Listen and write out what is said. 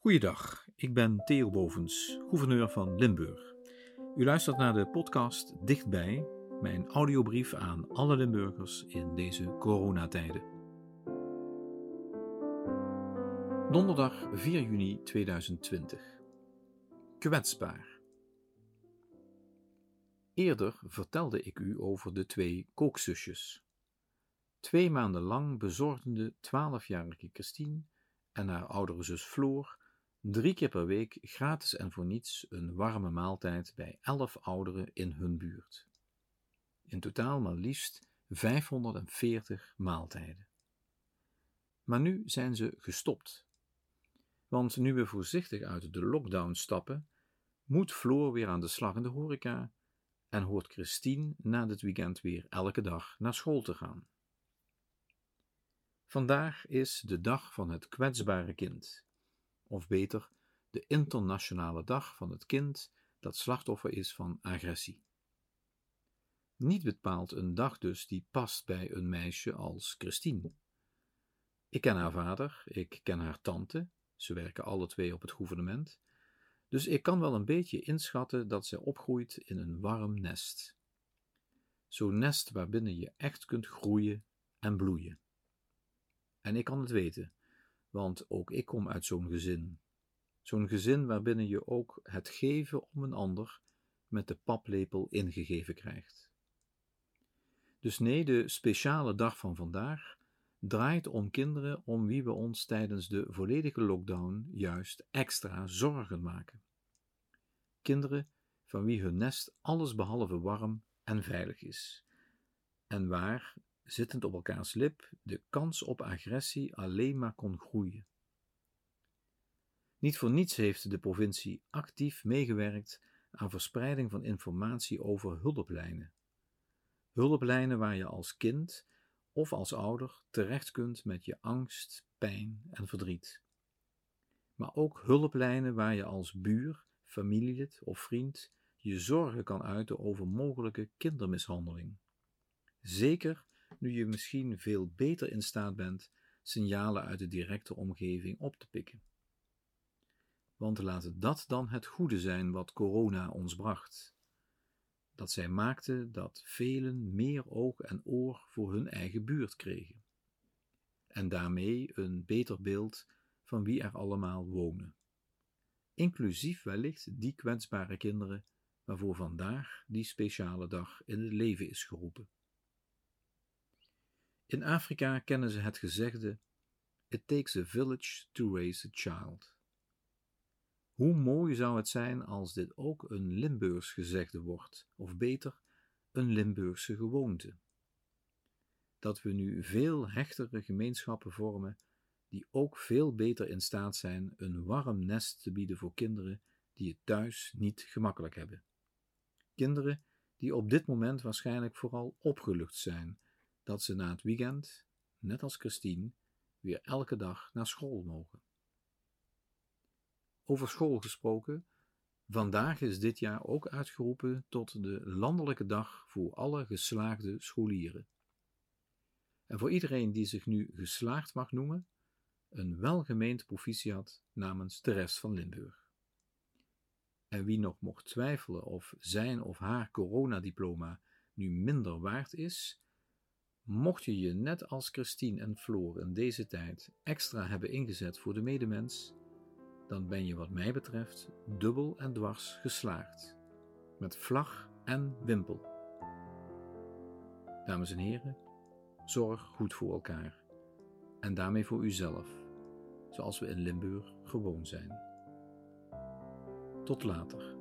Goeiedag, ik ben Theo Bovens, gouverneur van Limburg. U luistert naar de podcast Dichtbij, mijn audiobrief aan alle Limburgers in deze coronatijden. Donderdag 4 juni 2020. Kwetsbaar. Eerder vertelde ik u over de twee kookzusjes. Twee maanden lang bezorgden de 12-jarige Christine en haar oudere zus Floor drie keer per week gratis en voor niets een warme maaltijd bij elf ouderen in hun buurt. In totaal maar liefst 540 maaltijden. Maar nu zijn ze gestopt. Want nu we voorzichtig uit de lockdown stappen, moet Floor weer aan de slag in de horeca en hoort Christine na dit weekend weer elke dag naar school te gaan. Vandaag is de dag van het kwetsbare kind of beter, de internationale dag van het kind dat slachtoffer is van agressie. Niet bepaald een dag dus die past bij een meisje als Christine. Ik ken haar vader, ik ken haar tante, ze werken alle twee op het gouvernement, dus ik kan wel een beetje inschatten dat zij opgroeit in een warm nest. Zo'n nest waarbinnen je echt kunt groeien en bloeien. En ik kan het weten, want ook ik kom uit zo'n gezin. Zo'n gezin waarbinnen je ook het geven om een ander met de paplepel ingegeven krijgt. Dus nee, de speciale dag van vandaag draait om kinderen om wie we ons tijdens de volledige lockdown juist extra zorgen maken. Kinderen van wie hun nest alles behalve warm en veilig is. En waar zittend op elkaars lip, de kans op agressie alleen maar kon groeien. Niet voor niets heeft de provincie actief meegewerkt aan verspreiding van informatie over hulplijnen. Hulplijnen waar je als kind of als ouder terecht kunt met je angst, pijn en verdriet. Maar ook hulplijnen waar je als buur, familielid of vriend je zorgen kan uiten over mogelijke kindermishandeling. Zeker nu je misschien veel beter in staat bent signalen uit de directe omgeving op te pikken. Want laat dat dan het goede zijn wat corona ons bracht. Dat zij maakte dat velen meer oog en oor voor hun eigen buurt kregen. En daarmee een beter beeld van wie er allemaal wonen. Inclusief wellicht die kwetsbare kinderen waarvoor vandaag die speciale dag in het leven is geroepen. In Afrika kennen ze het gezegde: It takes a village to raise a child. Hoe mooi zou het zijn als dit ook een Limburgs gezegde wordt, of beter, een Limburgse gewoonte. Dat we nu veel hechtere gemeenschappen vormen, die ook veel beter in staat zijn een warm nest te bieden voor kinderen die het thuis niet gemakkelijk hebben. Kinderen die op dit moment waarschijnlijk vooral opgelucht zijn dat ze na het weekend, net als Christine, weer elke dag naar school mogen. Over school gesproken, vandaag is dit jaar ook uitgeroepen tot de landelijke dag voor alle geslaagde scholieren. En voor iedereen die zich nu geslaagd mag noemen, een welgemeend proficiat namens de rest van Limburg. En wie nog mocht twijfelen of zijn of haar coronadiploma nu minder waard is, Mocht je je net als Christine en Floor in deze tijd extra hebben ingezet voor de medemens, dan ben je wat mij betreft dubbel en dwars geslaagd. Met vlag en wimpel. Dames en heren, zorg goed voor elkaar en daarmee voor uzelf, zoals we in Limburg gewoon zijn. Tot later.